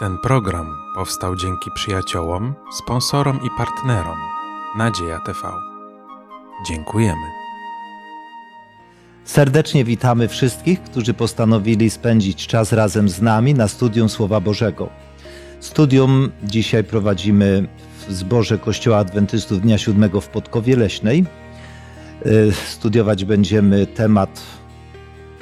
Ten program powstał dzięki przyjaciołom, sponsorom i partnerom Nadzieja TV. Dziękujemy. Serdecznie witamy wszystkich, którzy postanowili spędzić czas razem z nami na studium Słowa Bożego. Studium dzisiaj prowadzimy w zborze Kościoła Adwentystów Dnia Siódmego w Podkowie Leśnej. Y, studiować będziemy temat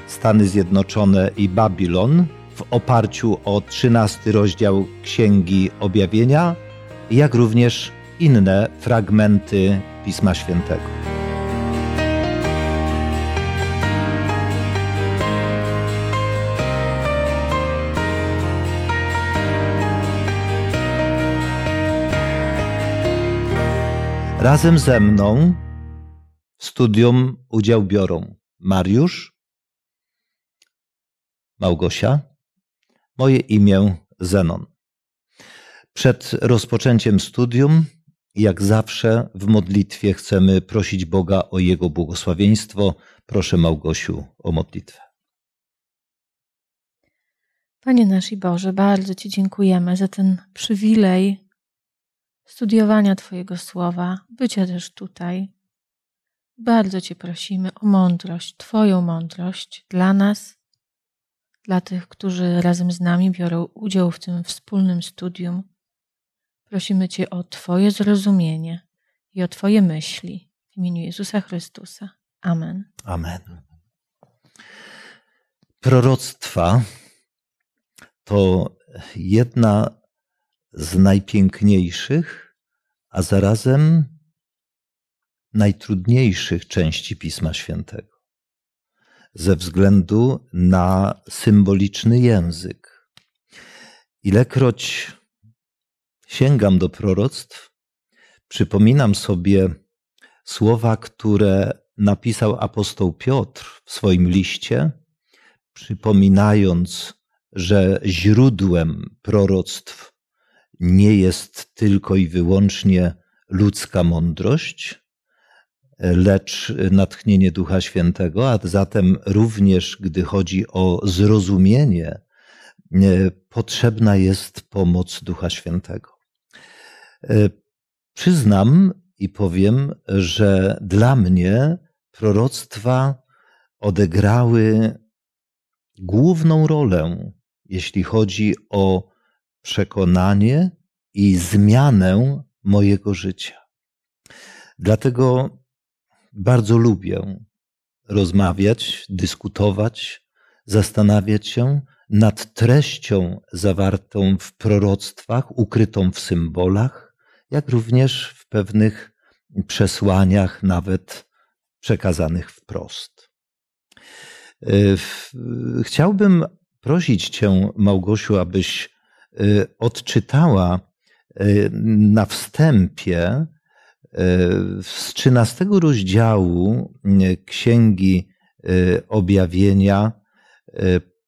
Stany Zjednoczone i Babilon w oparciu o 13 rozdział Księgi Objawienia, jak również inne fragmenty Pisma Świętego. Razem ze mną w studium udział biorą Mariusz, Małgosia, moje imię Zenon. Przed rozpoczęciem studium, jak zawsze w modlitwie chcemy prosić Boga o Jego błogosławieństwo. Proszę Małgosiu o modlitwę. Panie nasz i Boże, bardzo Ci dziękujemy za ten przywilej studiowania Twojego słowa, bycia też tutaj. Bardzo Cię prosimy o mądrość, Twoją mądrość dla nas, dla tych, którzy razem z nami biorą udział w tym wspólnym studium. Prosimy Cię o Twoje zrozumienie i o Twoje myśli w imieniu Jezusa Chrystusa. Amen. Amen. Proroctwa to jedna z najpiękniejszych, a zarazem najtrudniejszych części Pisma Świętego. Ze względu na symboliczny język. Ilekroć sięgam do proroctw, przypominam sobie słowa, które napisał apostoł Piotr w swoim liście, przypominając, że źródłem proroctw nie jest tylko i wyłącznie ludzka mądrość, lecz natchnienie Ducha Świętego, a zatem również, gdy chodzi o zrozumienie, potrzebna jest pomoc Ducha Świętego. Przyznam i powiem, że dla mnie proroctwa odegrały główną rolę, jeśli chodzi o przekonanie i zmianę mojego życia. Dlatego bardzo lubię rozmawiać, dyskutować, zastanawiać się nad treścią zawartą w proroctwach, ukrytą w symbolach, jak również w pewnych przesłaniach, nawet przekazanych wprost. Chciałbym prosić Cię, Małgosiu, abyś odczytała na wstępie z 13 rozdziału Księgi Objawienia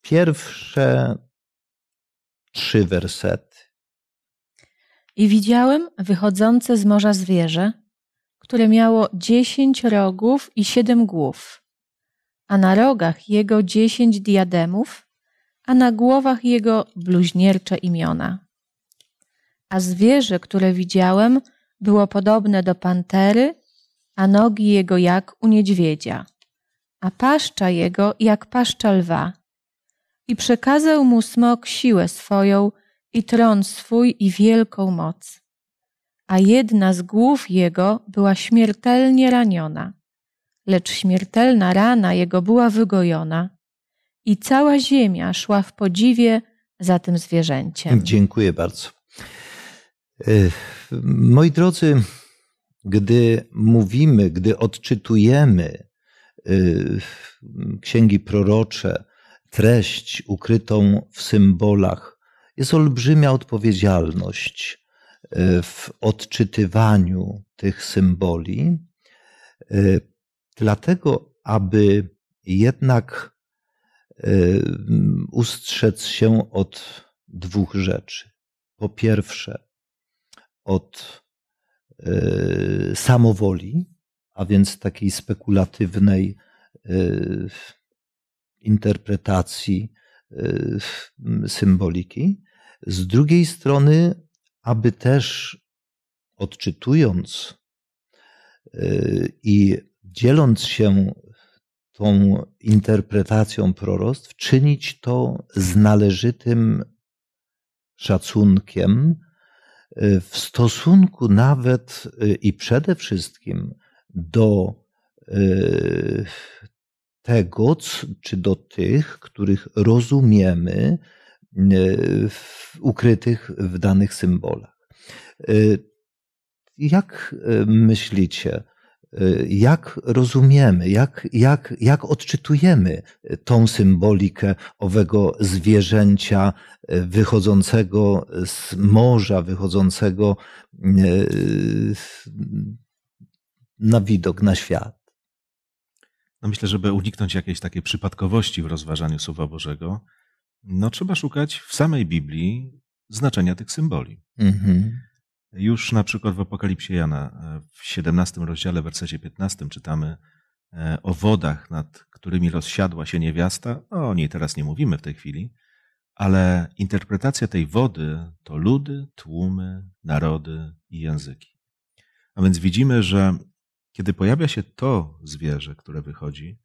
pierwsze trzy wersety. I widziałem wychodzące z morza zwierzę, które miało dziesięć rogów i siedem głów, a na rogach jego dziesięć diademów, a na głowach jego bluźniercze imiona. A zwierzę, które widziałem, było podobne do pantery, a nogi jego jak u niedźwiedzia, a paszcza jego jak paszcza lwa. I przekazał mu smok siłę swoją i tron swój i wielką moc. A jedna z głów jego była śmiertelnie raniona, lecz śmiertelna rana jego była wygojona i cała ziemia szła w podziwie za tym zwierzęciem. Dziękuję bardzo. Moi drodzy, gdy mówimy, gdy odczytujemy księgi prorocze, treść ukrytą w symbolach, jest olbrzymia odpowiedzialność w odczytywaniu tych symboli, dlatego aby jednak ustrzec się od dwóch rzeczy. Po pierwsze, od samowoli, a więc takiej spekulatywnej interpretacji symboliki, Z drugiej strony, aby też odczytując y, i dzieląc się tą interpretacją proroctw, czynić to z należytym szacunkiem y, w stosunku nawet y, i przede wszystkim do tego, czy do tych, których rozumiemy, ukrytych w danych symbolach. Jak myślicie, jak rozumiemy, jak, jak, jak odczytujemy tą symbolikę owego zwierzęcia wychodzącego z morza, wychodzącego na widok, na świat? No myślę, żeby uniknąć jakiejś takiej przypadkowości w rozważaniu Słowa Bożego, no trzeba szukać w samej Biblii znaczenia tych symboli. Mhm. Już na przykład w Apokalipsie Jana w 17 rozdziale, wersecie 15 czytamy e, o wodach, nad którymi rozsiadła się niewiasta. No, o niej teraz nie mówimy w tej chwili, ale interpretacja tej wody to ludy, tłumy, narody i języki. A więc widzimy, że kiedy pojawia się to zwierzę, które wychodzi,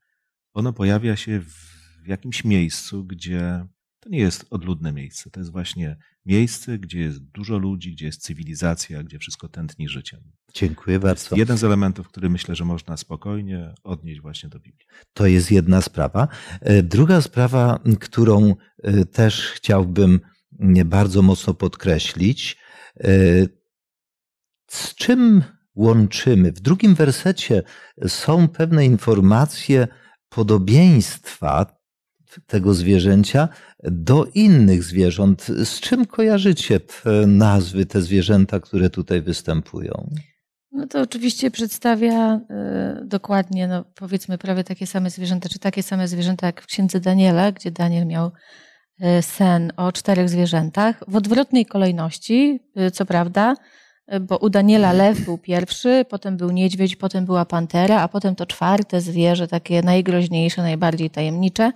ono pojawia się w jakimś miejscu, gdzie to nie jest odludne miejsce. To jest właśnie miejsce, gdzie jest dużo ludzi, gdzie jest cywilizacja, gdzie wszystko tętni życiem. Dziękuję bardzo. jeden z elementów, który myślę, że można spokojnie odnieść właśnie do Biblii. To jest jedna sprawa. E, druga sprawa, którą e, też chciałbym bardzo mocno podkreślić, e, z czym łączymy? W drugim wersecie są pewne informacje podobieństwa tego zwierzęcia do innych zwierząt. Z czym kojarzycie te nazwy, te zwierzęta, które tutaj występują? No to oczywiście przedstawia y, dokładnie, no powiedzmy, prawie takie same zwierzęta, czy takie same zwierzęta jak w księdze Daniela, gdzie Daniel miał y, sen o czterech zwierzętach. W odwrotnej kolejności, y, co prawda, bo u Daniela lew był pierwszy, potem był niedźwiedź, potem była pantera, a potem to czwarte zwierzę, takie najgroźniejsze, najbardziej tajemnicze.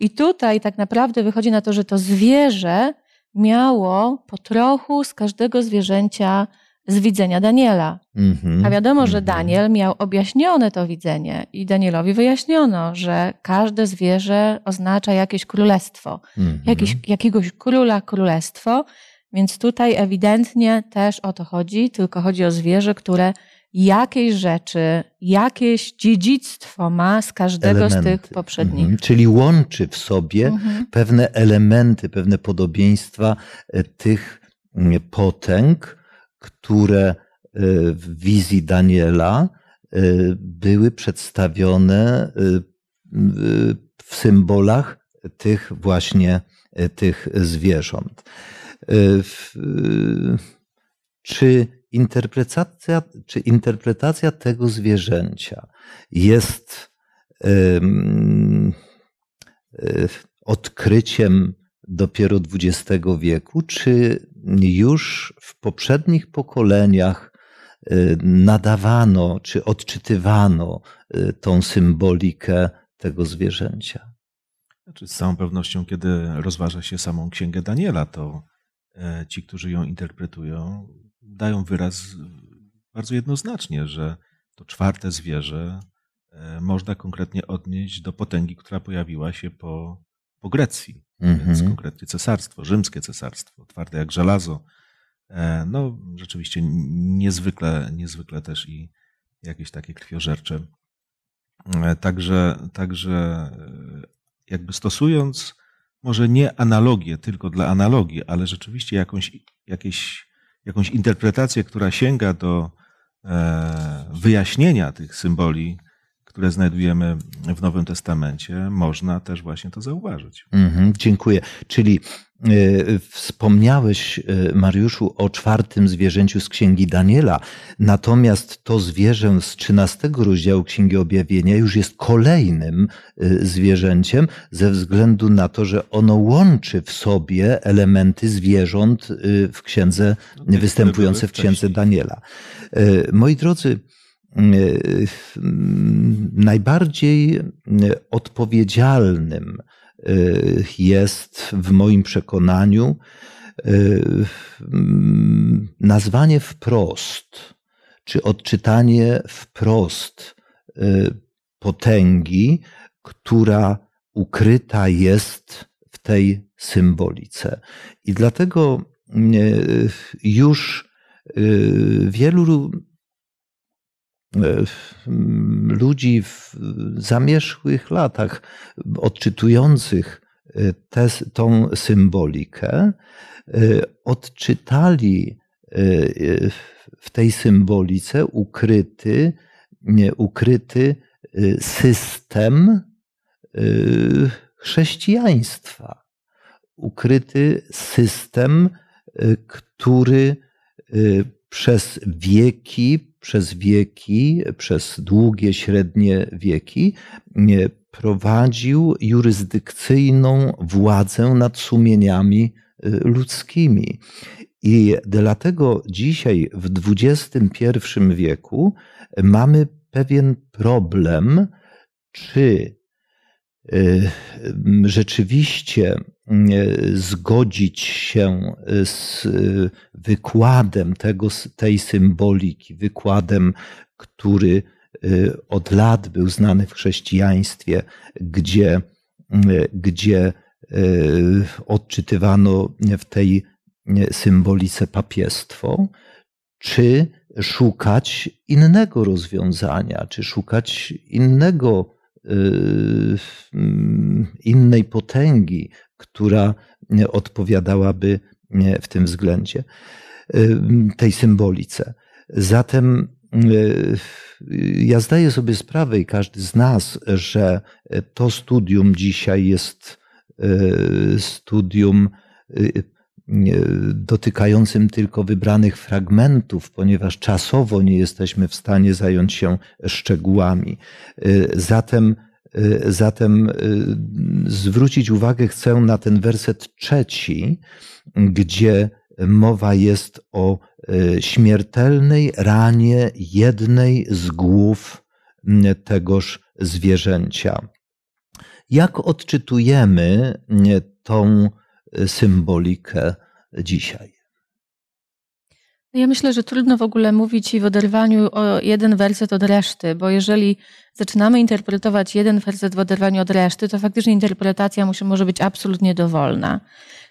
I tutaj tak naprawdę wychodzi na to, że to zwierzę miało po trochu z każdego zwierzęcia z widzenia Daniela. Mm -hmm, A wiadomo, że mhm. Daniel miał objaśnione to widzenie i Danielowi wyjaśniono, że każde zwierzę oznacza jakieś królestwo, mm -hmm. jakieś, jakiegoś króla królestwo, więc tutaj ewidentnie też o to chodzi, tylko chodzi o zwierzę, które jakieś rzeczy, jakieś dziedzictwo ma z każdego elementy. z tych poprzednich. Mhm. Czyli łączy w sobie mhm. pewne elementy, pewne podobieństwa e, tych mm, potęg, które e, w wizji Daniela e, były przedstawione w symbolach tych właśnie tych zwierząt. Czy interpretacja, czy interpretacja tego zwierzęcia jest um, odkryciem dopiero XX wieku, czy już w poprzednich pokoleniach e, nadawano, czy odczytywano e, tą symbolikę tego zwierzęcia? Znaczy, z całą pewnością, kiedy rozważa się samą Księgę Daniela, to ci, którzy ją interpretują, dają wyraz bardzo jednoznacznie, że to czwarte zwierzę e, można konkretnie odnieść do potęgi, która pojawiła się po, po Grecji, -hmm. więc mhm. konkretnie cesarstwo, rzymskie cesarstwo, twarde jak żelazo. E, no, rzeczywiście niezwykle, niezwykle też i jakieś takie krwiożercze. E, także, także jakby stosując może nie analogię tylko dla analogii, ale rzeczywiście jakąś, jakieś jakąś interpretację, która sięga do e, wyjaśnienia tych symboli, które znajdujemy w Nowym Testamencie, można też właśnie to zauważyć. Mhm, dziękuję. Czyli wspomniałeś, e, Mariuszu, o czwartym zwierzęciu z Księgi Daniela, natomiast to zwierzę z 13 rozdziału Księgi Objawienia już jest kolejnym e, zwierzęciem ze względu na to, że ono łączy w sobie elementy zwierząt w księdze, no, występujące w Księdze Daniela. Moi drodzy, najbardziej odpowiedzialnym jest w moim przekonaniu nazwanie wprost, czy odczytanie wprost potęgi, która ukryta jest w tej symbolice. I dlatego już wielu ludzi w zamierzchłych latach odczytujących tę, tą symbolikę, odczytali w tej symbolice ukryty, ukryty system chrześcijaństwa, ukryty system, który przez wieki, przez wieki, przez długie, średnie wieki prowadził jurysdykcyjną władzę nad sumieniami ludzkimi. I dlatego dzisiaj w XXI wieku mamy pewien problem, czy y, rzeczywiście y, zgodzić się z wykładem tego, tej symboliki, wykładem, który od lat był znany w chrześcijaństwie, gdzie, gdzie odczytywano w tej symbolice papiestwo, czy szukać innego rozwiązania, czy szukać innego, innej potęgi, która odpowiadałaby w tym względzie, y, tej symbolice. Zatem ja zdaję sobie sprawę i każdy z nas, że to studium dzisiaj jest studium dotykającym tylko wybranych fragmentów, ponieważ czasowo nie jesteśmy w stanie zająć się szczegółami. Zatem, zatem y, zwrócić uwagę chcę na ten werset trzeci, gdzie mowa jest o śmiertelnej ranie jednej z głów tegoż zwierzęcia. Jak odczytujemy tą symbolikę dzisiaj. Ja myślę, że trudno w ogóle mówić w oderwaniu o jeden werset od reszty, bo jeżeli zaczynamy interpretować jeden werset w oderwaniu od reszty, to faktycznie interpretacja musi, może być absolutnie dowolna.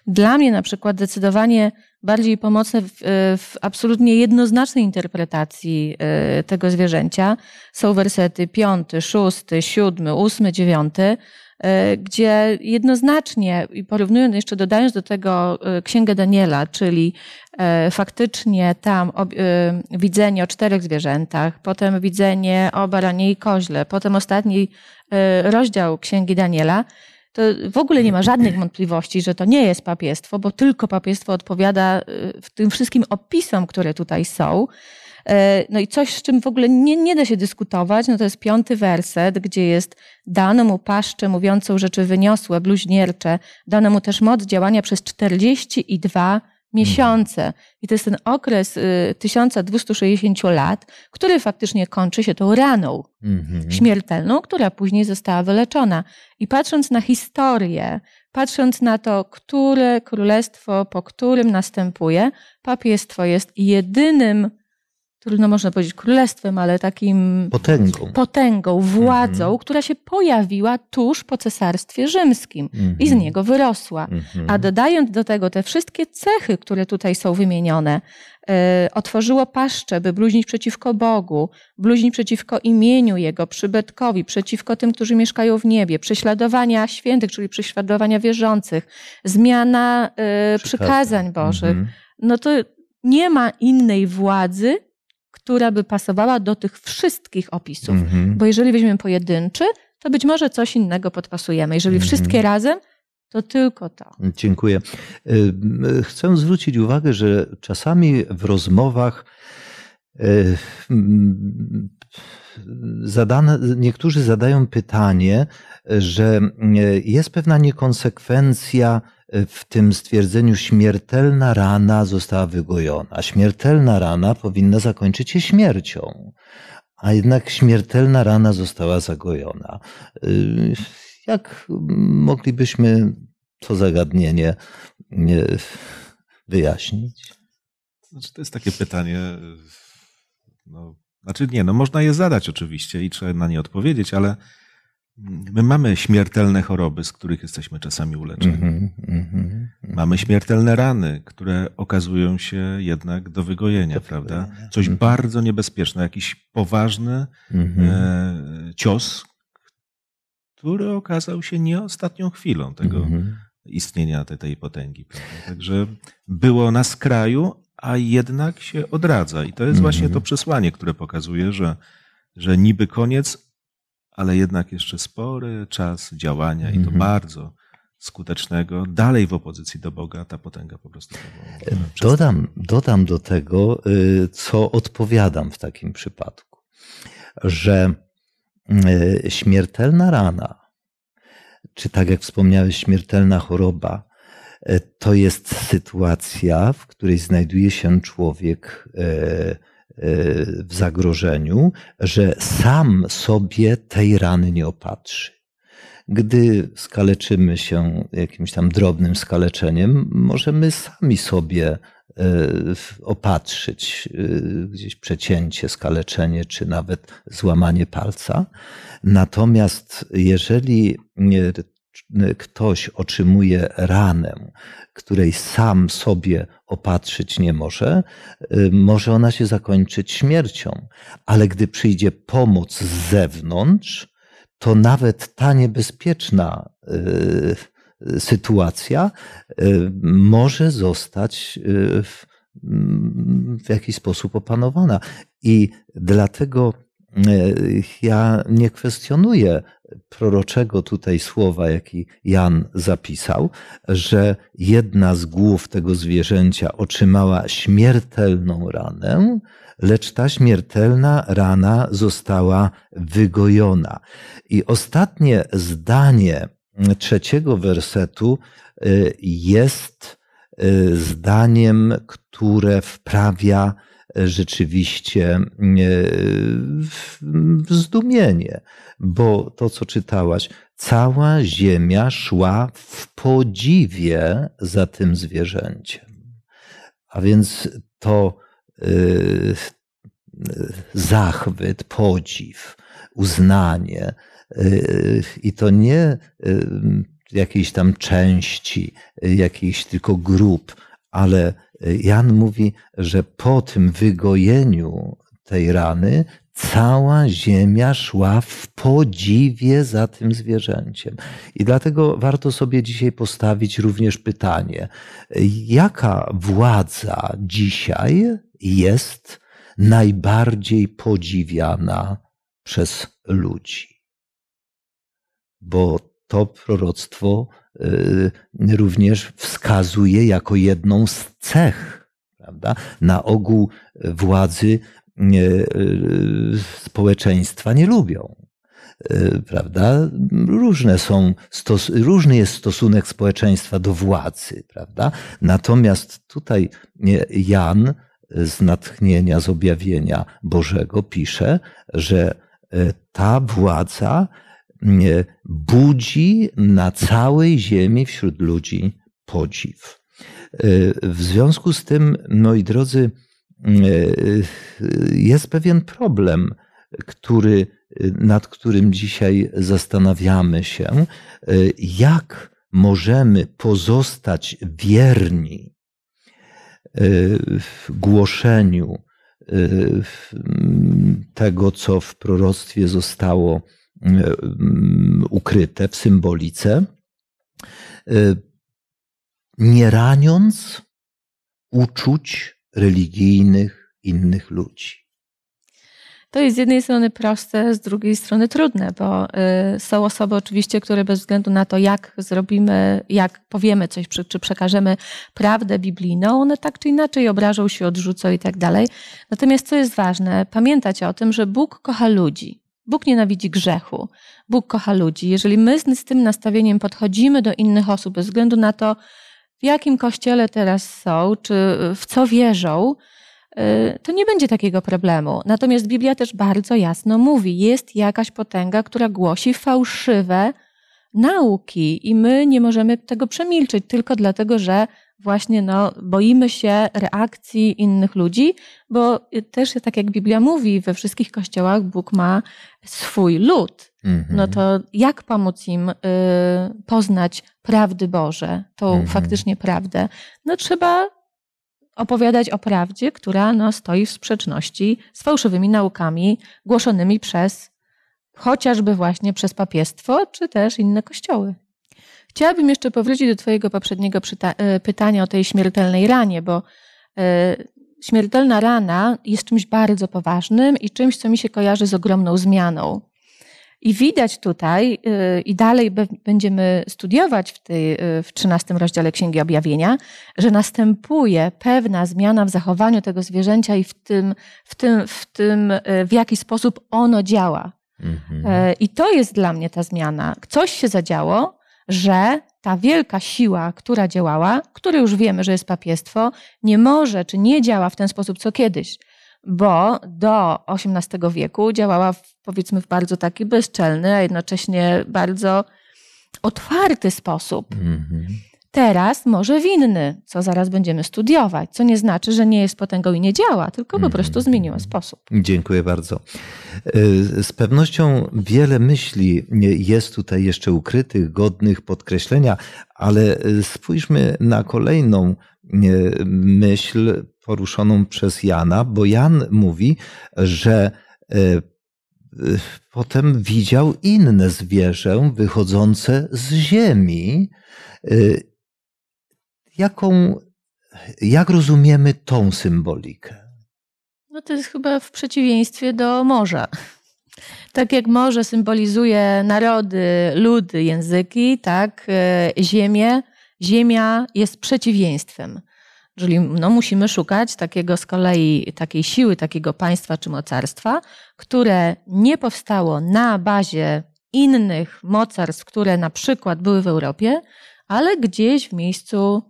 Dla mnie na przykład zdecydowanie bardziej pomocne w, w absolutnie jednoznacznej interpretacji e, tego zwierzęcia są wersety piąty, szósty, siódmy, ósmy, dziewiąty, E, gdzie jednoznacznie, i porównując jeszcze, dodając do tego e, Księgę Daniela, czyli e, faktycznie tam widzenie o czterech zwierzętach, potem widzenie o baranie i koźle, potem ostatni rozdział Księgi Daniela, to w ogóle nie ma żadnych wątpliwości, że to nie jest papiestwo, bo tylko papiestwo odpowiada tym wszystkim opisom, które tutaj są. E, no i coś, z czym w ogóle nie, nie da się dyskutować, no to jest piąty werset, gdzie jest dano mu paszczę mówiącą rzeczy wyniosłe, bluźniercze, dano mu też moc działania przez 42 miesiące. I to jest ten okres 1260 y, lat, który faktycznie kończy się tą raną mhm. śmiertelną, która później została wyleczona. I patrząc na historię, patrząc na to, które królestwo po którym następuje, papiestwo jest jedynym trudno można powiedzieć królestwem, ale takim potęgą, potęgą władzą, mm -hmm. która się pojawiła tuż po cesarstwie rzymskim mm -hmm. i z mhm. niego wyrosła. Mm -hmm. A dodając do tego te wszystkie cechy, które tutaj są wymienione, e, otworzyło paszczę, by bluźnić przeciwko Bogu, bluźnić przeciwko imieniu Jego, przybytkowi, przeciwko tym, którzy mieszkają w niebie, prześladowania świętych, czyli prześladowania wierzących, zmiana e, przykazań Bożych. Mhm. No to nie ma innej władzy, która by pasowała do tych wszystkich opisów. Mm-hmm. Bo jeżeli weźmiemy pojedynczy, to być może coś innego podpasujemy. Jeżeli mm-hmm. wszystkie razem, to tylko to. Dziękuję. Y, y, chcę zwrócić uwagę, że czasami w rozmowach zadane, niektórzy zadają pytanie, że jest pewna niekonsekwencja w tym stwierdzeniu śmiertelna rana została wygojona. Śmiertelna rana powinna zakończyć się śmiercią, a jednak śmiertelna rana została zagojona. Y, jak moglibyśmy to zagadnienie wyjaśnić? Znaczy, to jest takie pytanie. No, znaczy nie, no można je zadać oczywiście i trzeba na nie odpowiedzieć, ale my mamy śmiertelne choroby, z których jesteśmy czasami uleczeni. Mm -hmm, mamy śmiertelne rany, które okazują się jednak do wygojenia, do prawda? Wygojenia. Coś mm -hmm. bardzo niebezpieczne, jakiś poważny -hmm. e, cios, który okazał się nie ostatnią chwilą tego mhm. istnienia tej, tej potęgi. Prawda? Także było na skraju, a jednak się odradza. I to jest właśnie to przesłanie, które pokazuje, że, że niby koniec, ale jednak jeszcze spory czas działania i to bardzo skutecznego, dalej w opozycji do Boga, ta potęga po prostu. Dodam, dodam do tego, y, co odpowiadam w takim przypadku, że y, śmiertelna rana, czy tak jak wspomniałeś, śmiertelna choroba, to jest sytuacja, w której znajduje się człowiek w zagrożeniu, że sam sobie tej rany nie opatrzy. Gdy skaleczymy się jakimś tam drobnym skaleczeniem, możemy sami sobie e, opatrzyć e, gdzieś przecięcie, skaleczenie, czy nawet złamanie palca. Natomiast jeżeli ktoś otrzymuje ranę, której sam sobie opatrzyć nie może, e, może ona się zakończyć śmiercią. Ale gdy przyjdzie pomoc z zewnątrz, to nawet ta niebezpieczna y, sytuacja y, może zostać y, w jakiś sposób opanowana. I dlatego ja nie kwestionuję proroczego tutaj słowa, jaki Jan zapisał, że jedna z głów tego zwierzęcia otrzymała śmiertelną ranę, lecz ta śmiertelna rana została wygojona. I ostatnie zdanie trzeciego wersetu y, jest y, zdaniem, które wprawia rzeczywiście w zdumienie, bo to, co czytałaś, cała ziemia szła w podziwie za tym zwierzęciem. A więc to y, zachwyt, podziw, uznanie, y, i to nie jakiejś tam części, jakiejś tylko grup, ale Jan mówi, że po tym wygojeniu tej rany cała ziemia szła w podziwie za tym zwierzęciem. I dlatego warto sobie dzisiaj postawić również pytanie, jaka władza dzisiaj jest najbardziej podziwiana przez ludzi? Bo to proroctwo również wskazuje jako jedną z cech. Prawda? Na ogół władzy y, y, społeczeństwa nie lubią. Prawda? Różne są, stos, różny jest stosunek społeczeństwa do władzy, prawda? Natomiast tutaj Jan z natchnienia, z objawienia Bożego pisze, że ta władza budzi na całej ziemi wśród ludzi podziw. W związku z tym, moi drodzy, jest pewien problem, który, nad którym dzisiaj zastanawiamy się, jak możemy pozostać wierni w głoszeniu tego, co w proroctwie zostało ukryte w symbolice, y, nie raniąc uczuć religijnych innych ludzi. To jest z jednej strony proste, z drugiej strony trudne, bo y, są osoby oczywiście, które bez względu na to, jak zrobimy, jak powiemy coś, czy przekażemy prawdę biblijną, one tak czy inaczej obrażą się, odrzucą i tak dalej. Natomiast co jest ważne, pamiętać o tym, że Bóg kocha ludzi. Bóg nienawidzi grzechu. Bóg kocha ludzi. Jeżeli my z tym nastawieniem podchodzimy do innych osób, bez względu na to, w jakim kościele teraz są, czy w co wierzą, y, to nie będzie takiego problemu. Natomiast Biblia też bardzo jasno mówi, jest jakaś potęga, która głosi fałszywe nauki i my nie możemy tego przemilczyć tylko dlatego, że właśnie no, boimy się reakcji innych ludzi, bo też tak jak Biblia mówi, we wszystkich kościołach Bóg ma swój lud. Mhm. No to jak pomóc im y, poznać prawdy Boże, tą mhm. faktycznie prawdę? No trzeba opowiadać o prawdzie, która no, stoi w sprzeczności z fałszywymi naukami głoszonymi przez chociażby właśnie przez papiestwo, czy też inne kościoły. Chciałabym jeszcze powrócić do Twojego poprzedniego e, pytania o tej śmiertelnej ranie, bo e, śmiertelna rana jest czymś bardzo poważnym i czymś, co mi się kojarzy z ogromną zmianą. I widać tutaj, e, i dalej będziemy studiować w, tej, w 13 rozdziale Księgi Objawienia, że następuje pewna zmiana w zachowaniu tego zwierzęcia i w tym, w tym, w, tym, w jaki sposób ono działa. Mhm. I to jest dla mnie ta zmiana. Coś się zadziało, że ta wielka siła, która działała, które już wiemy, że jest papiestwo, nie może czy nie działa w ten sposób co kiedyś, bo do XVIII wieku działała w, powiedzmy w bardzo taki bezczelny, a jednocześnie bardzo otwarty sposób. Mm -hmm teraz może winny, co zaraz będziemy studiować, co nie znaczy, że nie jest potęgą i nie działa, tylko po prostu mhm. zmieniła sposób. Dziękuję bardzo. Y, z pewnością wiele myśli jest tutaj jeszcze ukrytych, godnych podkreślenia, ale y, spójrzmy na kolejną myśl poruszoną przez Jana, bo Jan mówi, że potem widział inne zwierzę wychodzące z ziemi Jaką, jak rozumiemy tą symbolikę? No to jest chyba w przeciwieństwie do morza. Tak jak morze symbolizuje narody, ludy, języki, tak, e, ziemię, ziemia jest przeciwieństwem. Czyli no, musimy szukać takiego z kolei takiej siły, takiego państwa czy mocarstwa, które nie powstało na bazie innych mocarstw, które na przykład były w Europie, ale gdzieś w miejscu.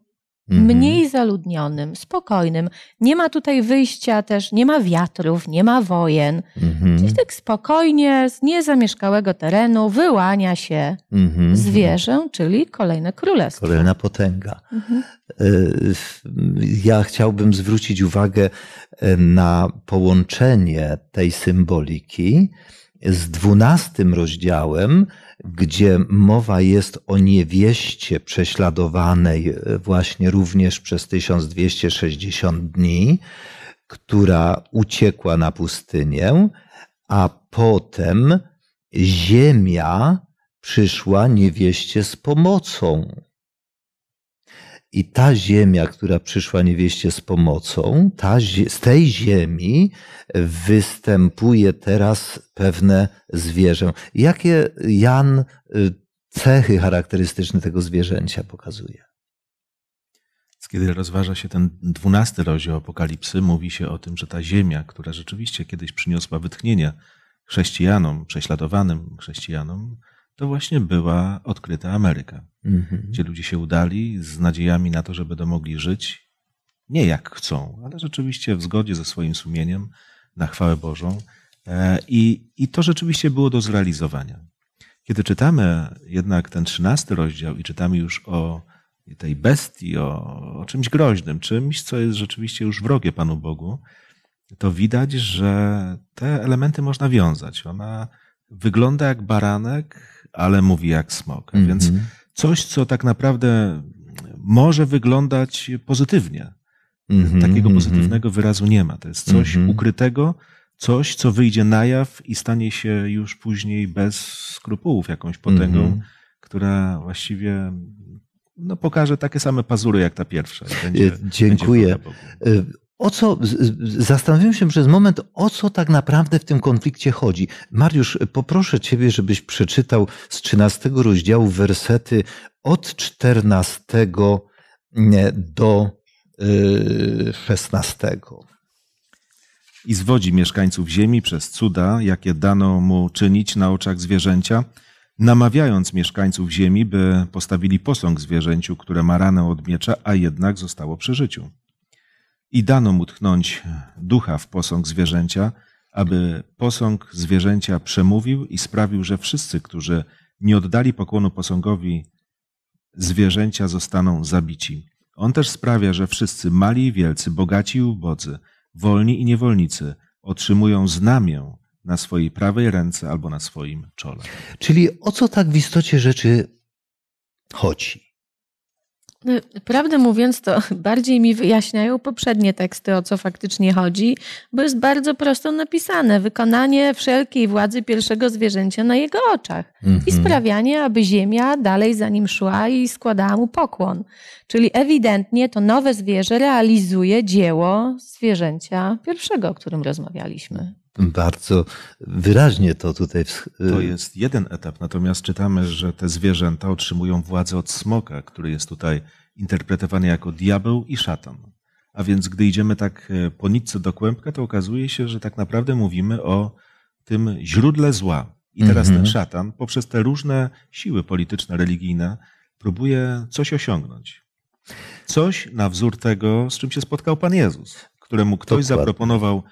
Mniej zaludnionym, spokojnym. Nie ma tutaj wyjścia też, nie ma wiatrów, nie ma wojen. Mhm. Gdzieś tak spokojnie z niezamieszkałego terenu wyłania się mhm. zwierzę, czyli kolejne królestwo. Kolejna potęga. Mhm. E, ja chciałbym zwrócić uwagę e, na połączenie tej symboliki z dwunastym rozdziałem, gdzie mowa jest o niewieście prześladowanej e, właśnie również przez 1260 dni, która uciekła na pustynię, a potem ziemia przyszła niewieście z pomocą. I ta ziemia, która przyszła niewieście z pomocą, ta, z tej ziemi występuje teraz pewne zwierzę. Jakie Jan y, cechy charakterystyczne tego zwierzęcia pokazuje? Kiedy rozważa się ten dwunasty rozdział Apokalipsy, mówi się o tym, że ta ziemia, która rzeczywiście kiedyś przyniosła wytchnienie chrześcijanom, prześladowanym chrześcijanom, to właśnie była odkryta Ameryka, mhm. gdzie ludzie się udali z nadziejami na to, że będą mogli żyć nie jak chcą, ale rzeczywiście w zgodzie ze swoim sumieniem, na chwałę Bożą. E, I, I to rzeczywiście było do zrealizowania. Kiedy czytamy jednak ten trzynasty rozdział i czytamy już o tej bestii, o, o czymś groźnym, czymś, co jest rzeczywiście już wrogie Panu Bogu, to widać, że te elementy można wiązać. Ona wygląda jak baranek, ale mówi jak smok. Mm -hmm. Więc coś, co tak naprawdę może wyglądać pozytywnie. Mm -hmm, Takiego mhm. pozytywnego wyrazu nie ma. To jest coś -hmm. ukrytego, coś, co wyjdzie na jaw i stanie się już później bez skrupułów jakąś potęgą, mhm. która właściwie no, pokaże takie same pazury jak ta pierwsza. Będzie, Dziękuję. Będzie o co, zastanowiłem się przez moment, o co tak naprawdę w tym konflikcie chodzi. Mariusz, poproszę Ciebie, żebyś przeczytał z 13 rozdziału wersety od 14 do 16. Y, I zwodzi mieszkańców ziemi przez cuda, jakie dano mu czynić na oczach zwierzęcia, namawiając mieszkańców ziemi, by postawili posąg zwierzęciu, które ma ranę od miecza, a jednak zostało przy życiu. I dano mu tchnąć ducha w posąg zwierzęcia, aby posąg zwierzęcia przemówił i sprawił, że wszyscy, którzy nie oddali pokłonu posągowi zwierzęcia, zostaną zabici. On też sprawia, że wszyscy mali i wielcy, bogaci i ubodzy, wolni i niewolnicy otrzymują znamię na swojej prawej ręce albo na swoim czole. Czyli o co tak w istocie rzeczy chodzi? No, prawdę mówiąc, to bardziej mi wyjaśniają poprzednie teksty, o co faktycznie chodzi, bo jest bardzo prosto napisane: wykonanie wszelkiej władzy pierwszego zwierzęcia na jego oczach Mhm. i sprawianie, aby ziemia dalej za nim szła i składała mu pokłon. Czyli ewidentnie to nowe zwierzę realizuje dzieło zwierzęcia pierwszego, o którym rozmawialiśmy. Bardzo wyraźnie to tutaj. To jest jeden etap, natomiast czytamy, że te zwierzęta otrzymują władzę od smoka, który jest tutaj interpretowany jako diabeł i szatan. A więc gdy idziemy tak e, po nitce do kłębka, to okazuje się, że tak naprawdę mówimy o tym źródle zła. I teraz Mhm. ten szatan poprzez te różne siły polityczne, religijne próbuje coś osiągnąć. Coś na wzór tego, z czym się spotkał Pan Jezus, któremu ktoś Dokładnie. zaproponował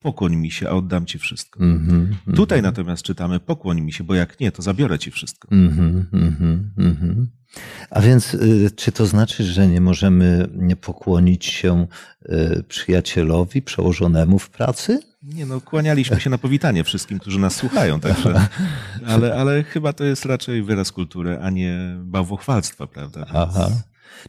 pokłoń mi się, a oddam Ci wszystko. Mhm, mhm. Tutaj natomiast czytamy pokłoń mi się, bo jak nie, to zabiorę ci wszystko. Mhm, mhm, mhm. A więc, y, czy to znaczy, że nie możemy nie pokłonić się y, przyjacielowi przełożonemu w pracy? Nie no, kłanialiśmy się na powitanie wszystkim, którzy nas słuchają, także, ale, ale chyba to jest raczej wyraz kultury, a nie bałwochwalstwa, prawda? Więc Aha.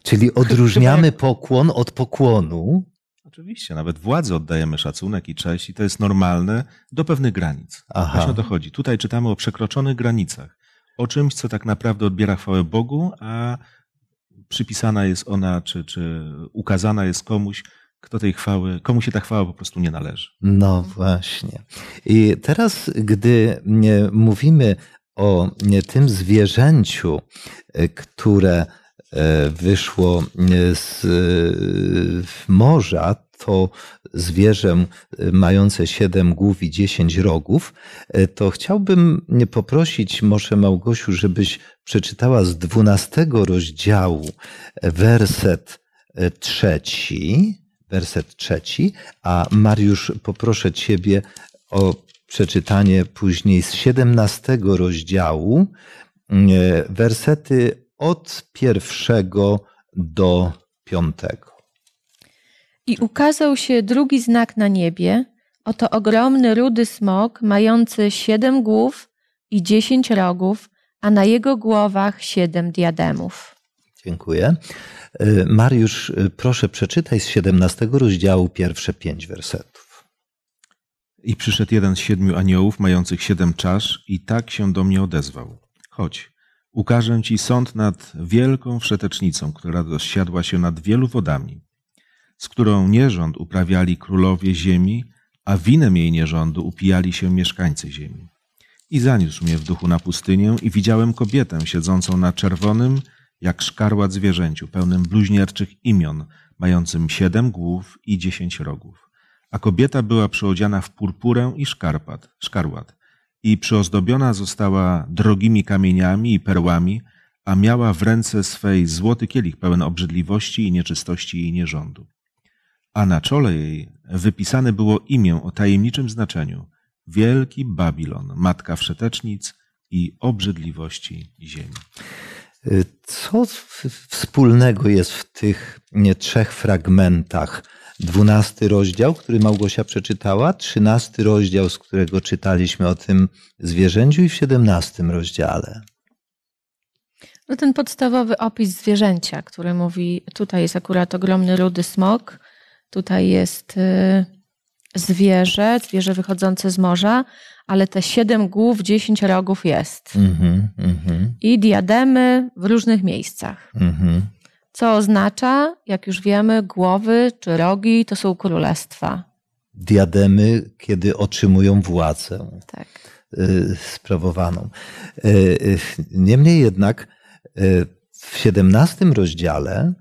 Czyli odróżniamy pokłon od pokłonu. Oczywiście, nawet władzy oddajemy szacunek i cześć i to jest normalne do pewnych granic. Aha. Właśnie o to chodzi. Tutaj czytamy o przekroczonych granicach, o czymś, co tak naprawdę odbiera chwałę Bogu, a przypisana jest ona, czy, czy ukazana jest komuś, kto tej chwały, komu się ta chwała po prostu nie należy. No właśnie. I teraz, gdy nie mówimy o nie, tym zwierzęciu, e, które e, wyszło e, z e, morza, to zwierzę e, mające siedem głów i dziesięć rogów, e, to chciałbym poprosić może Małgosiu, żebyś przeczytała z dwunastego rozdziału e, werset e, trzeci, werset trzeci, a Mariusz poproszę Ciebie o przeczytanie później z siedemnastego rozdziału, e, wersety od pierwszego do piątego. I ukazał się drugi znak na niebie. Oto ogromny rudy smok, mający siedem głów i dziesięć rogów, a na jego głowach siedem diademów. Dziękuję. E, Mariusz, e, proszę przeczytaj z siedemnastego rozdziału pierwsze pięć wersetów. I przyszedł jeden z siedmiu aniołów, mających siedem czasz, i tak się do mnie odezwał. Chodź, ukażę ci sąd nad wielką wszetecznicą, która rozsiadła się nad wielu wodami, z którą nierząd uprawiali królowie ziemi, a winem jej nierządu upijali się mieszkańcy ziemi. I zaniósł mnie w duchu na pustynię i widziałem kobietę siedzącą na czerwonym, jak szkarłat zwierzęciu, pełnym bluźnierczych imion, mającym siedem głów i dziesięć rogów. A kobieta była przyodziana w purpurę i szkarpat, szkarłat i przyozdobiona została drogimi kamieniami i perłami, a miała w ręce swej złoty kielich pełen obrzydliwości i nieczystości i nierządu. A na czole jej wypisane było imię o tajemniczym znaczeniu Wielki Babilon, matka wszetecznic i obrzydliwości ziemi. E, Co wspólnego jest w tych trzech fragmentach? Dwunasty rozdział, który Małgosia przeczytała, trzynasty rozdział, z którego czytaliśmy o tym zwierzęciu i w siedemnastym rozdziale. No ten podstawowy opis zwierzęcia, który mówi, tutaj jest akurat ogromny rudy smok, tutaj jest y, zwierzę, zwierzę wychodzące z morza, ale te siedem głów, dziesięć rogów jest. Mhm, mhm, I diademy w różnych miejscach. mhm. Co oznacza, jak już wiemy, głowy czy rogi to są królestwa. Diademy, kiedy otrzymują władzę. Tak. y, sprawowaną. Y, y, Niemniej jednak w siedemnastym rozdziale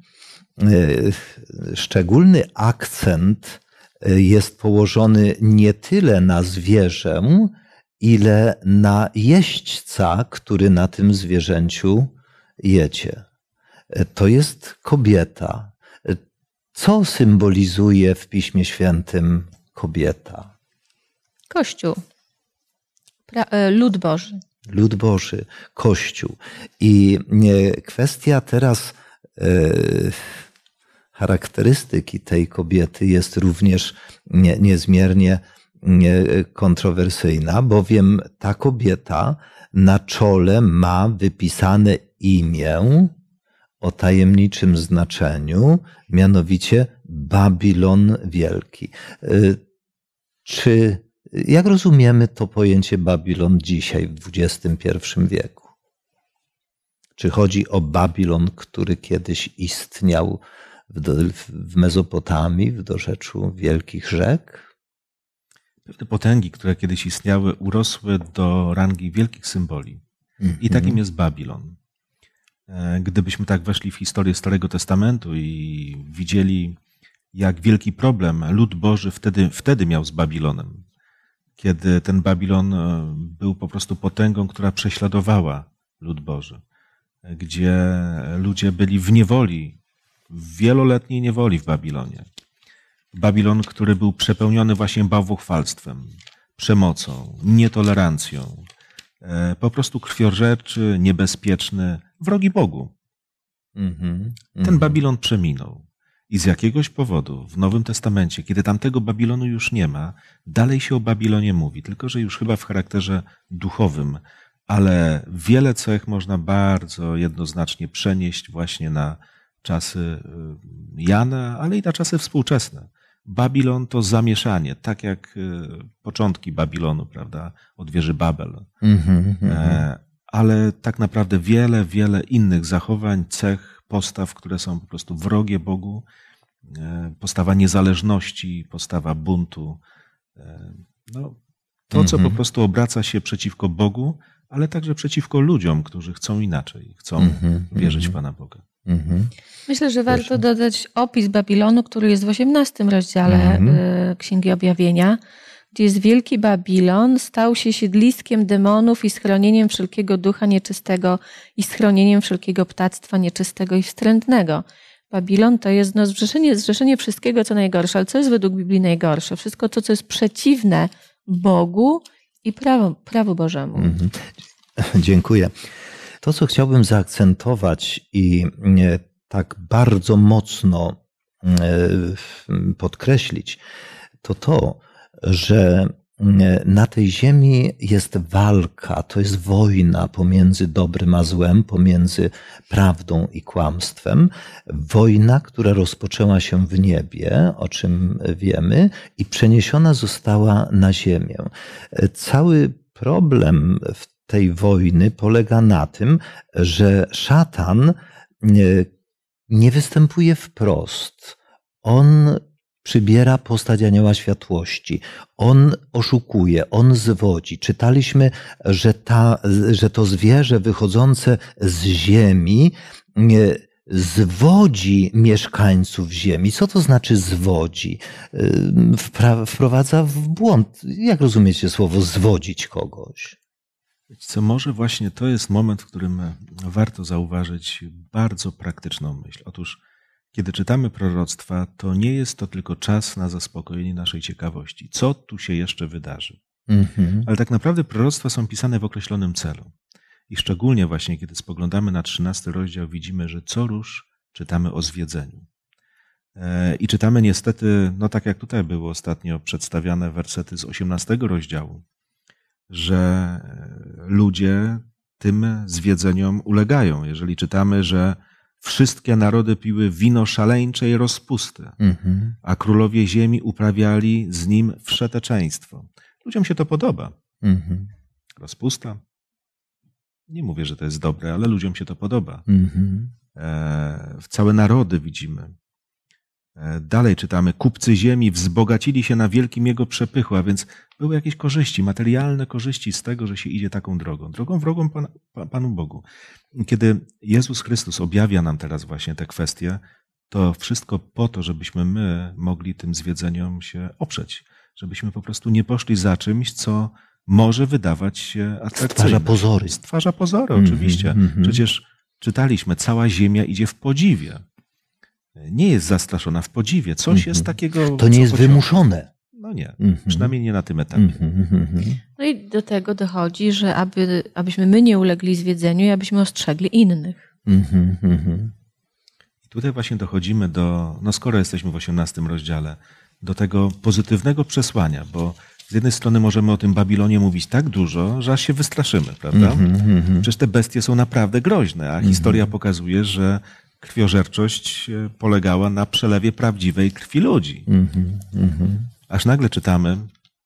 szczególny akcent jest położony nie tyle na zwierzę, ile na jeźdźca, który na tym zwierzęciu jedzie. To jest kobieta. Co symbolizuje w Piśmie Świętym kobieta? Kościół. Pra, e, lud Boży. lud Boży, Kościół. I e, kwestia teraz e, charakterystyki tej kobiety jest również nie, niezmiernie kontrowersyjna, bowiem ta kobieta na czole ma wypisane imię o tajemniczym znaczeniu, mianowicie Babilon Wielki. Y, czy jak rozumiemy to pojęcie Babilon dzisiaj w XXI wieku? Czy chodzi o Babilon, który kiedyś istniał w Mezopotamii, w dorzeczu wielkich rzek? Pewne potęgi, które kiedyś istniały, urosły do rangi wielkich symboli. I takim mhm. jest Babilon. E, gdybyśmy tak weszli w historię Starego Testamentu i widzieli, jak wielki problem lud Boży wtedy, wtedy miał z Babilonem, kiedy ten Babilon e, był po prostu potęgą, która prześladowała lud Boży, gdzie ludzie byli w niewoli, w wieloletniej niewoli w Babilonie. Babilon, który był przepełniony właśnie bałwochwalstwem, przemocą, nietolerancją, e, po prostu krwiożerczy, niebezpieczny, wrogi Bogu. Mm -hmm, Ten mm -hmm. Babilon przeminął. I z jakiegoś powodu w Nowym Testamencie, kiedy tamtego Babilonu już nie ma, dalej się o Babilonie mówi, tylko że już chyba w charakterze duchowym, ale wiele cech można bardzo jednoznacznie przenieść właśnie na czasy y, Jana, ale i na czasy współczesne. Babilon to zamieszanie, tak jak y, początki Babilonu, prawda, od wieży Babel. Mm -hmm, ale tak naprawdę wiele, wiele innych zachowań, cech, postaw, które są po prostu wrogie Bogu, e, postawa niezależności, postawa buntu. E, no, to, co po mhm. prostu obraca się przeciwko Bogu, ale także przeciwko ludziom, którzy chcą inaczej, chcą mhm, wierzyć w mhm. Pana Boga. Myślę, że warto dodać opis Babilonu, który jest w 18 rozdziale e, Księgi Objawienia gdzie jest wielki Babilon, stał się siedliskiem demonów i schronieniem wszelkiego ducha nieczystego i schronieniem wszelkiego ptactwa nieczystego i wstrętnego. Babilon to jest no, zrzeszenie, zrzeszenie wszystkiego, co najgorsze. Ale co jest według Biblii najgorsze? Wszystko to, co jest przeciwne Bogu i prawu, prawu Bożemu. Mhm. Dziękuję. To, co chciałbym zaakcentować i e, tak bardzo mocno e, podkreślić, to to, że mm, na tej ziemi jest walka, to jest wojna pomiędzy dobrym a złem, pomiędzy prawdą i kłamstwem. Wojna, która rozpoczęła się w niebie, o czym wiemy, i przeniesiona została na ziemię. Cały problem w tej wojny polega na tym, że szatan nie występuje wprost. On przybiera postać anioła światłości. On oszukuje, on zwodzi. Czytaliśmy, że, ta, że to zwierzę wychodzące z ziemi zwodzi mieszkańców ziemi. Co to znaczy zwodzi? Wprowadza w błąd. Jak rozumiecie słowo zwodzić kogoś? Co może właśnie to jest moment, w którym warto zauważyć bardzo praktyczną myśl. Otóż kiedy czytamy proroctwa, to nie jest to tylko czas na zaspokojenie naszej ciekawości. Co tu się jeszcze wydarzy? Mhm. Ale tak naprawdę proroctwa są pisane w określonym celu. I szczególnie właśnie, kiedy spoglądamy na trzynasty rozdział, widzimy, że co róż czytamy o zwiedzeniu. E, I czytamy niestety, no tak jak tutaj były ostatnio przedstawiane wersety z osiemnastego rozdziału, że ludzie tym zwiedzeniom ulegają. Jeżeli czytamy, że Wszystkie narody piły wino szaleńczej rozpusty, mhm. a królowie ziemi uprawiali z nim wszeteczeństwo. Ludziom się to podoba. Mhm. Rozpusta. Nie mówię, że to jest dobre, ale ludziom się to podoba. Mhm. E, całe narody widzimy. E, dalej czytamy, kupcy ziemi wzbogacili się na wielkim jego przepychu, a więc były jakieś korzyści, materialne korzyści z tego, że się idzie taką drogą, drogą wrogą Pan, Panu Bogu. Kiedy Jezus Chrystus objawia nam teraz właśnie te kwestie, to wszystko po to, żebyśmy my mogli tym zwiedzeniom się oprzeć, żebyśmy po prostu nie poszli za czymś, co może wydawać się atrakcyjne. Stwarza pozory. Stwarza pozory, mm -hmm, oczywiście. Mm -hmm. Przecież czytaliśmy, cała ziemia idzie w podziwie nie jest zastraszona w podziwie. Coś mm -hmm. jest takiego. To nie jest pociąga. wymuszone. No nie, mm -hmm. przynajmniej nie na tym etapie. Mm -hmm. No i do tego dochodzi, że aby, abyśmy my nie ulegli zwiedzeniu i abyśmy ostrzegli innych. I tutaj właśnie dochodzimy do, no skoro jesteśmy w 18 rozdziale, do tego pozytywnego przesłania, bo z jednej strony możemy o tym Babilonie mówić tak dużo, że aż się wystraszymy, prawda? Mhm, mhm. Przecież te bestie są naprawdę groźne, a historia pokazuje, że krwiożerczość e, polegała na przelewie prawdziwej krwi ludzi. Mhm, mhm. Aż nagle czytamy,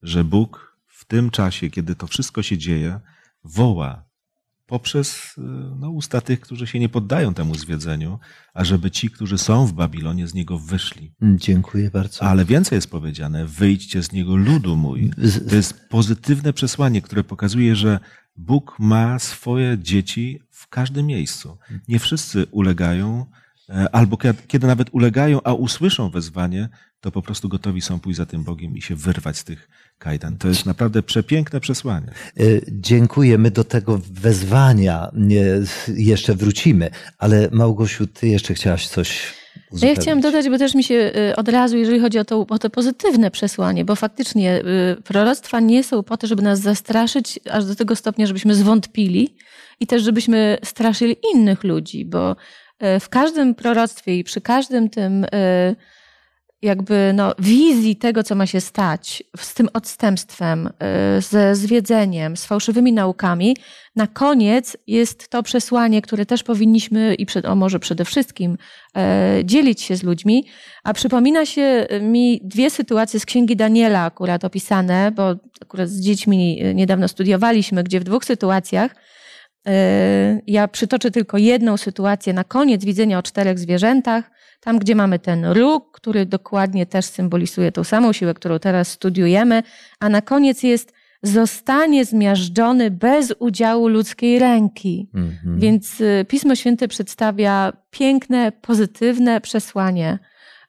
że Bóg w tym czasie, kiedy to wszystko się dzieje, woła poprzez e, no, usta tych, którzy się nie poddają temu zwiedzeniu, ażeby ci, którzy są w Babilonie, z niego wyszli. Dziękuję bardzo. Ale więcej jest powiedziane, wyjdźcie z niego ludu mój. To jest pozytywne przesłanie, które pokazuje, że Bóg ma swoje dzieci w każdym miejscu. Nie wszyscy ulegają, e, albo kie- kiedy nawet ulegają, a usłyszą wezwanie, to po prostu gotowi są pójść za tym Bogiem i się wyrwać z tych kajdan. To jest naprawdę przepiękne przesłanie. E, Dziękuję. My do tego wezwania jeszcze wrócimy, ale Małgosiu, ty jeszcze chciałaś coś No Ja uzupełnić. chciałam dodać, bo też mi się y, od razu, jeżeli chodzi o to, o to pozytywne przesłanie, bo faktycznie y, proroctwa nie są po to, żeby nas zastraszyć aż do tego stopnia, żebyśmy zwątpili i też żebyśmy straszyli innych ludzi, bo y, w każdym proroctwie i przy każdym tym jakby no, wizji tego, co ma się stać, z tym odstępstwem, y, ze zwiedzeniem, z fałszywymi naukami, na koniec jest to przesłanie, które też powinniśmy i przed, o może przede wszystkim e, dzielić się z ludźmi. A przypomina się mi dwie sytuacje z księgi Daniela akurat opisane, bo akurat z dziećmi niedawno studiowaliśmy, gdzie w dwóch sytuacjach ja przytoczę tylko jedną sytuację na koniec widzenia o czterech zwierzętach. Tam, gdzie mamy ten róg, który dokładnie też symbolizuje tą samą siłę, którą teraz studiujemy, a na koniec jest zostanie zmiażdżony bez udziału ludzkiej ręki. Mhm. Więc y, Pismo Święte przedstawia piękne, pozytywne przesłanie,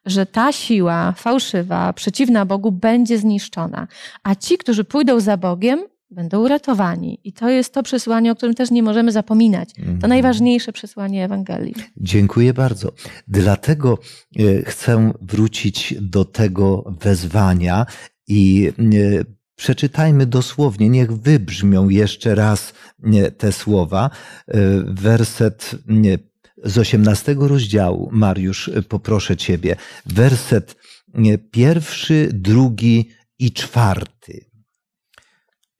że ta siła fałszywa, przeciwna Bogu, będzie zniszczona, a ci, którzy pójdą za Bogiem, będą uratowani. I to jest to przesłanie, o którym też nie możemy zapominać. To Mhm. najważniejsze przesłanie Ewangelii. Dziękuję bardzo. Dlatego e, chcę wrócić do tego wezwania i e, przeczytajmy dosłownie, niech wybrzmią jeszcze raz e, te słowa. Werset z 18 rozdziału, Mariusz, poproszę Ciebie. Werset pierwszy, drugi i czwarty.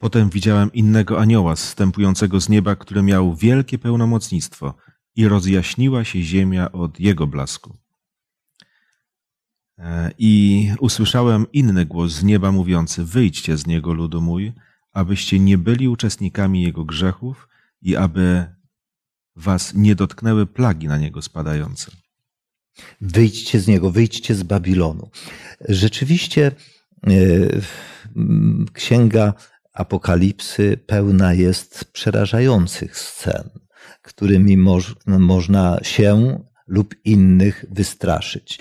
Potem widziałem innego anioła zstępującego z nieba, który miał wielkie pełnomocnictwo i rozjaśniła się ziemia od jego blasku. E, I usłyszałem inny głos z nieba mówiący: Wyjdźcie z niego, ludu mój, abyście nie byli uczestnikami jego grzechów i aby was nie dotknęły plagi na niego spadające. Wyjdźcie z niego, wyjdźcie z Babilonu. Rzeczywiście e, księga Apokalipsy pełna jest przerażających scen, którymi moż, można się lub innych wystraszyć.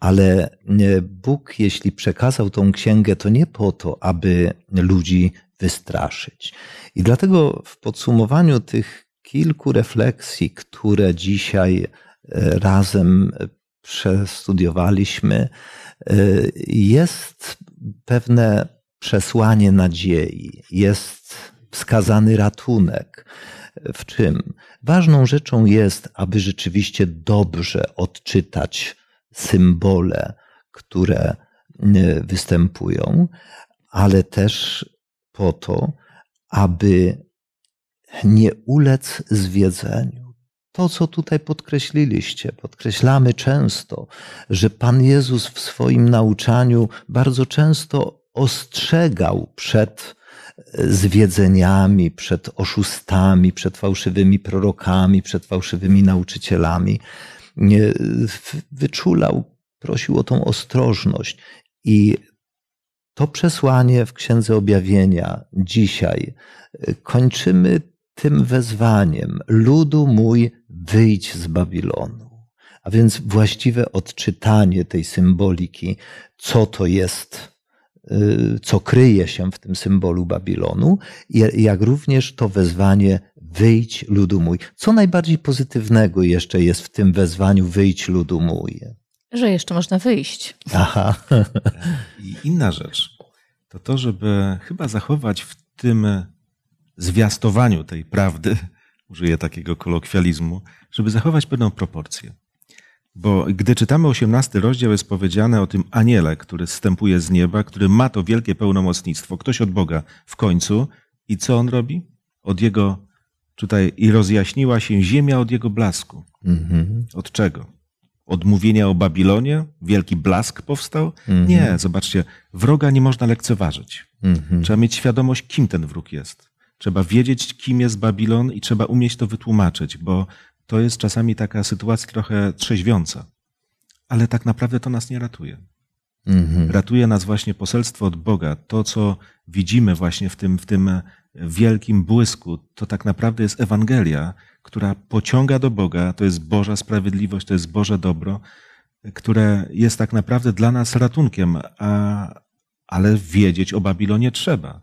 Ale e, Bóg, jeśli przekazał tą księgę, to nie po to, aby ludzi wystraszyć. I dlatego w podsumowaniu tych kilku refleksji, które dzisiaj e, razem przestudiowaliśmy, y, jest pewne przesłanie nadziei, jest wskazany ratunek. W czym? Ważną rzeczą jest, aby rzeczywiście dobrze odczytać symbole, które y, występują, ale też po to, aby nie ulec zwiedzeniu. To, co tutaj podkreśliliście, podkreślamy często, że Pan Jezus w swoim nauczaniu bardzo często ostrzegał przed zwiedzeniami, przed oszustami, przed fałszywymi prorokami, przed fałszywymi nauczycielami. Wyczulał, prosił o tą ostrożność. I to przesłanie w Księdze Objawienia dzisiaj y, kończymy tym wezwaniem: Ludu mój, wyjdź z Babilonu. A więc właściwe odczytanie tej symboliki, co to jest, co kryje się w tym symbolu Babilonu, jak również to wezwanie: wyjdź, ludu mój. Co najbardziej pozytywnego jeszcze jest w tym wezwaniu: wyjdź, ludu mój? Że jeszcze można wyjść. Aha. I inna rzecz to to, żeby chyba zachować w tym zwiastowaniu tej prawdy, użyję takiego kolokwializmu, żeby zachować pewną proporcję. Bo gdy czytamy 18 rozdział, jest powiedziane o tym aniele, który zstępuje z nieba, który ma to wielkie pełnomocnictwo, ktoś od Boga w końcu. I co on robi? Od jego, tutaj, i rozjaśniła się ziemia od jego blasku. Mhm. Od czego? Od mówienia o Babilonie? Wielki blask powstał? Mhm. Nie, zobaczcie, wroga nie można lekceważyć. Mhm. Trzeba mieć świadomość, kim ten wróg jest. Trzeba wiedzieć, kim jest Babilon i trzeba umieć to wytłumaczyć, bo to jest czasami taka sytuacja trochę trzeźwiąca. Ale tak naprawdę to nas nie ratuje. Mhm. Ratuje nas właśnie poselstwo od Boga. To, co widzimy właśnie w tym, w tym wielkim błysku, to tak naprawdę jest Ewangelia, która pociąga do Boga. To jest Boża sprawiedliwość, to jest Boże dobro, które jest tak naprawdę dla nas ratunkiem, a, ale wiedzieć o Babilonie trzeba.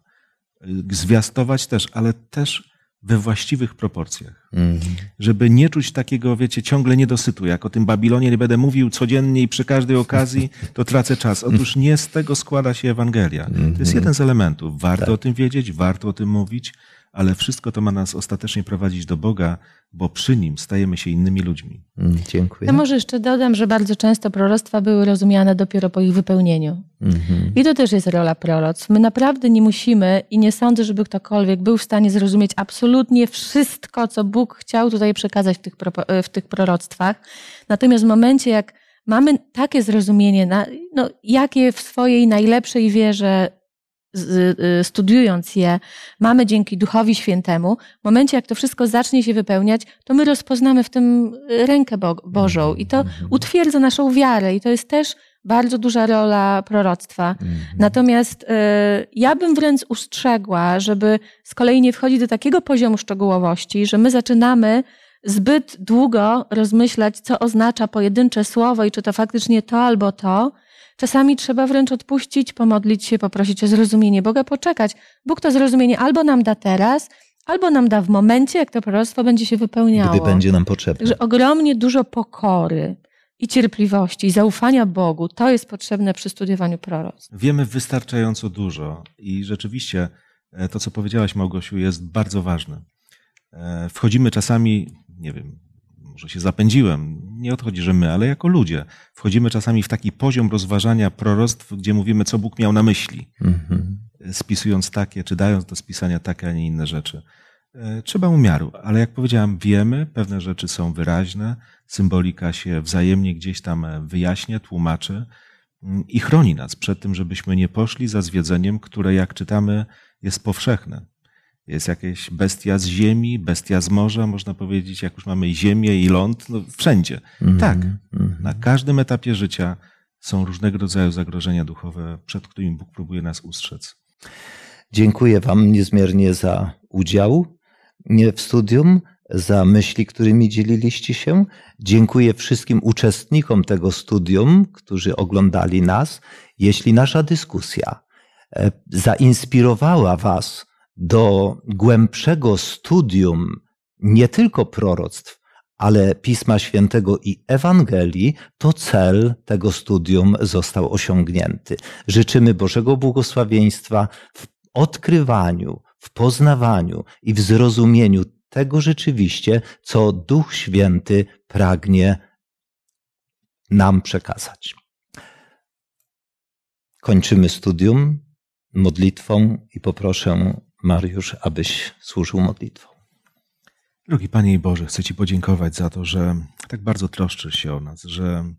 Zwiastować też, ale też właściwych proporcjach. Mhm. Żeby nie czuć takiego, wiecie, ciągle niedosytu. Jak o tym Babilonie nie będę mówił codziennie i przy każdej okazji, to tracę czas. Otóż nie z tego składa się Ewangelia. To jest jeden z elementów. Warto o tym wiedzieć, warto o tym mówić, ale wszystko to ma nas ostatecznie prowadzić do Boga, bo przy Nim stajemy się innymi ludźmi. Mm, Dziękuję. No może jeszcze dodam, że bardzo często proroctwa były rozumiane dopiero po ich wypełnieniu. Mhm. I to też jest rola proroctw. My naprawdę nie musimy i nie sądzę, żeby ktokolwiek był w stanie zrozumieć absolutnie wszystko, co Bóg chciał tutaj przekazać w tych, propo- w tych proroctwach. Natomiast w momencie, jak mamy takie zrozumienie, na, no, jakie w swojej najlepszej wierze studiując je, mamy dzięki Duchowi Świętemu, w momencie, jak to wszystko zacznie się wypełniać, to my rozpoznamy w tym y, rękę Bo- Bożą i to utwierdza naszą wiarę i to jest też bardzo duża rola proroctwa. Mhm. Natomiast y, ja bym wręcz ustrzegła, żeby z kolei nie wchodzić do takiego poziomu szczegółowości, że my zaczynamy zbyt długo rozmyślać, co oznacza pojedyncze słowo i czy to faktycznie to albo to. Czasami trzeba wręcz odpuścić, pomodlić się, poprosić o zrozumienie Boga, poczekać. Bóg to zrozumienie albo nam da teraz, albo nam da w momencie, jak to proroctwo będzie się wypełniało. Gdy będzie nam potrzebne. Także ogromnie dużo pokory i cierpliwości i zaufania Bogu, to jest potrzebne przy studiowaniu proroctw. Wiemy wystarczająco dużo i rzeczywiście e, to, co powiedziałaś, Małgosiu, jest bardzo ważne. E, Wchodzimy czasami, nie wiem, może się zapędziłem, nie odchodzi, że my, ale jako ludzie, wchodzimy czasami w taki poziom rozważania proroctw, gdzie mówimy, co Bóg miał na myśli, Mhm. spisując takie, czy dając do spisania takie, a nie inne rzeczy. E, Trzeba umiaru, ale jak powiedziałem, wiemy, pewne rzeczy są wyraźne, symbolika się wzajemnie gdzieś tam e, wyjaśnia, tłumaczy mm, i chroni nas przed tym, żebyśmy nie poszli za zwiedzeniem, które, jak czytamy, jest powszechne. Jest jakaś bestia z ziemi, bestia z morza, można powiedzieć, jak już mamy i ziemię, i ląd, no wszędzie. Mhm. Tak, Mhm. na każdym etapie życia są różnego rodzaju zagrożenia duchowe, przed którymi Bóg próbuje nas ustrzec. Dziękuję Wam niezmiernie za udział w studium, za myśli, którymi dzieliliście się. Dziękuję wszystkim uczestnikom tego studium, którzy oglądali nas. Jeśli nasza dyskusja e, zainspirowała Was do głębszego studium nie tylko proroctw, ale Pisma Świętego i Ewangelii, to cel tego studium został osiągnięty. Życzymy Bożego błogosławieństwa w odkrywaniu, w poznawaniu i w zrozumieniu tego rzeczywiście, co Duch Święty pragnie nam przekazać. Kończymy studium modlitwą i poproszę Mariusz, abyś służył modlitwą. Drogi Panie i Boże, chcę Ci podziękować za to, że tak bardzo troszczysz się o nas, że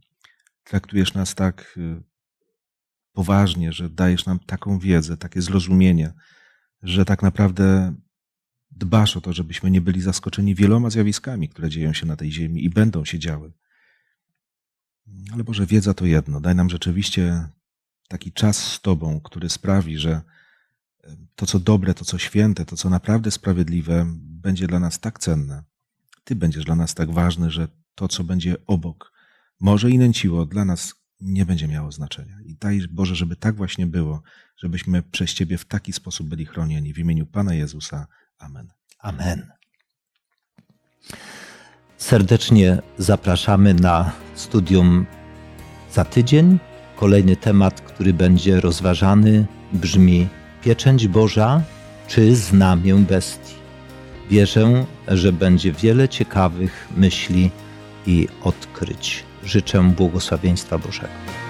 traktujesz nas tak y, poważnie, że dajesz nam taką wiedzę, takie zrozumienie, że tak naprawdę dbasz o to, żebyśmy nie byli zaskoczeni wieloma zjawiskami, które dzieją się na tej ziemi i będą się działy. Ale Boże, wiedza to jedno. Daj nam rzeczywiście taki czas z Tobą, który sprawi, że to, co dobre, to, co święte, to, co naprawdę sprawiedliwe, będzie dla nas tak cenne. Ty będziesz dla nas tak ważny, że to, co będzie obok, może i nęciło, dla nas nie będzie miało znaczenia. I daj Boże, żeby tak właśnie było, żebyśmy przez Ciebie w taki sposób byli chronieni. W imieniu Pana Jezusa. Amen. Amen. Serdecznie zapraszamy na studium za tydzień. Kolejny temat, który będzie rozważany, brzmi Pieczęć Boża czy znamię bestii. Wierzę, że będzie wiele ciekawych myśli i odkryć życzę błogosławieństwa Bożego.